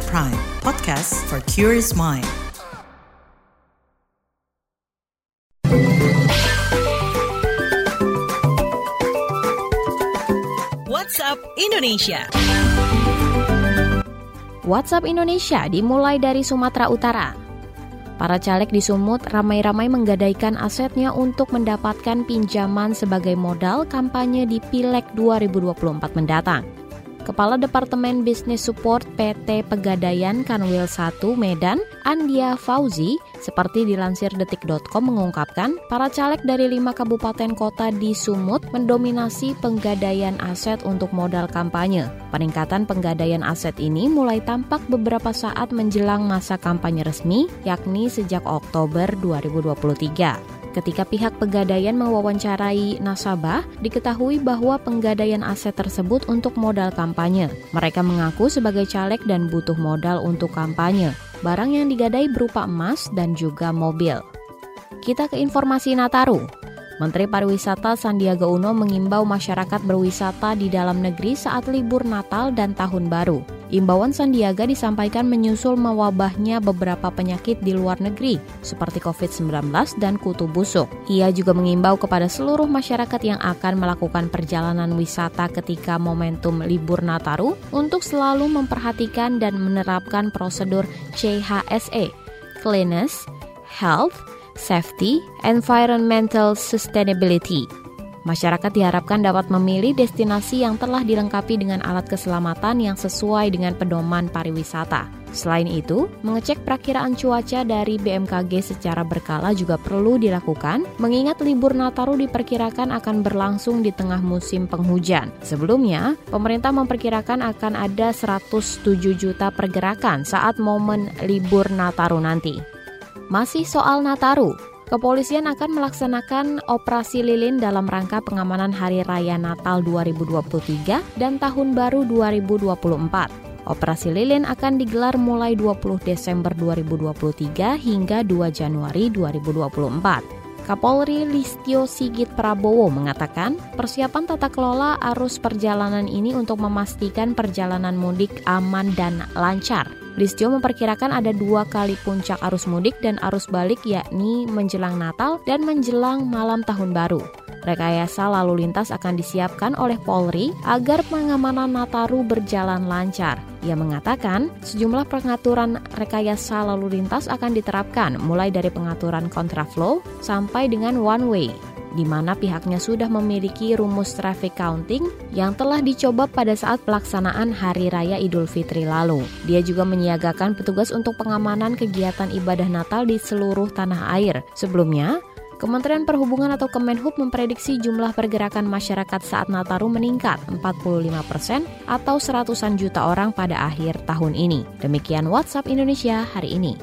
At Prime, podcast for curious mind. WhatsApp Indonesia. WhatsApp Indonesia dimulai dari Sumatera Utara. Para caleg di Sumut ramai-ramai menggadaikan asetnya untuk mendapatkan pinjaman sebagai modal kampanye di Pileg 2024 mendatang. Kepala Departemen Bisnis Support PT Pegadaian Kanwil 1 Medan, Andia Fauzi, seperti dilansir detik.com mengungkapkan, para caleg dari lima kabupaten kota di Sumut mendominasi penggadaian aset untuk modal kampanye. Peningkatan penggadaian aset ini mulai tampak beberapa saat menjelang masa kampanye resmi, yakni sejak Oktober 2023. Ketika pihak pegadaian mewawancarai nasabah, diketahui bahwa penggadaian aset tersebut untuk modal kampanye. Mereka mengaku sebagai caleg dan butuh modal untuk kampanye. Barang yang digadai berupa emas dan juga mobil. Kita ke informasi Nataru. Menteri Pariwisata Sandiaga Uno mengimbau masyarakat berwisata di dalam negeri saat libur Natal dan Tahun Baru. Imbauan Sandiaga disampaikan menyusul mewabahnya beberapa penyakit di luar negeri, seperti COVID-19 dan kutu busuk. Ia juga mengimbau kepada seluruh masyarakat yang akan melakukan perjalanan wisata ketika momentum libur Nataru untuk selalu memperhatikan dan menerapkan prosedur CHSE, Cleanliness, Health, safety, environmental sustainability. Masyarakat diharapkan dapat memilih destinasi yang telah dilengkapi dengan alat keselamatan yang sesuai dengan pedoman pariwisata. Selain itu, mengecek perakiraan cuaca dari BMKG secara berkala juga perlu dilakukan, mengingat libur Nataru diperkirakan akan berlangsung di tengah musim penghujan. Sebelumnya, pemerintah memperkirakan akan ada 107 juta pergerakan saat momen libur Nataru nanti. Masih soal Nataru, kepolisian akan melaksanakan operasi lilin dalam rangka pengamanan Hari Raya Natal 2023 dan Tahun Baru 2024. Operasi lilin akan digelar mulai 20 Desember 2023 hingga 2 Januari 2024. Kapolri Listio Sigit Prabowo mengatakan, persiapan tata kelola arus perjalanan ini untuk memastikan perjalanan mudik aman dan lancar. Listio memperkirakan ada dua kali puncak arus mudik dan arus balik yakni menjelang Natal dan menjelang malam Tahun Baru. Rekayasa lalu lintas akan disiapkan oleh Polri agar pengamanan Nataru berjalan lancar. Ia mengatakan sejumlah pengaturan rekayasa lalu lintas akan diterapkan mulai dari pengaturan kontraflow sampai dengan one way di mana pihaknya sudah memiliki rumus traffic counting yang telah dicoba pada saat pelaksanaan Hari Raya Idul Fitri lalu. Dia juga menyiagakan petugas untuk pengamanan kegiatan ibadah Natal di seluruh tanah air. Sebelumnya, Kementerian Perhubungan atau Kemenhub memprediksi jumlah pergerakan masyarakat saat Nataru meningkat 45 persen atau seratusan juta orang pada akhir tahun ini. Demikian WhatsApp Indonesia hari ini.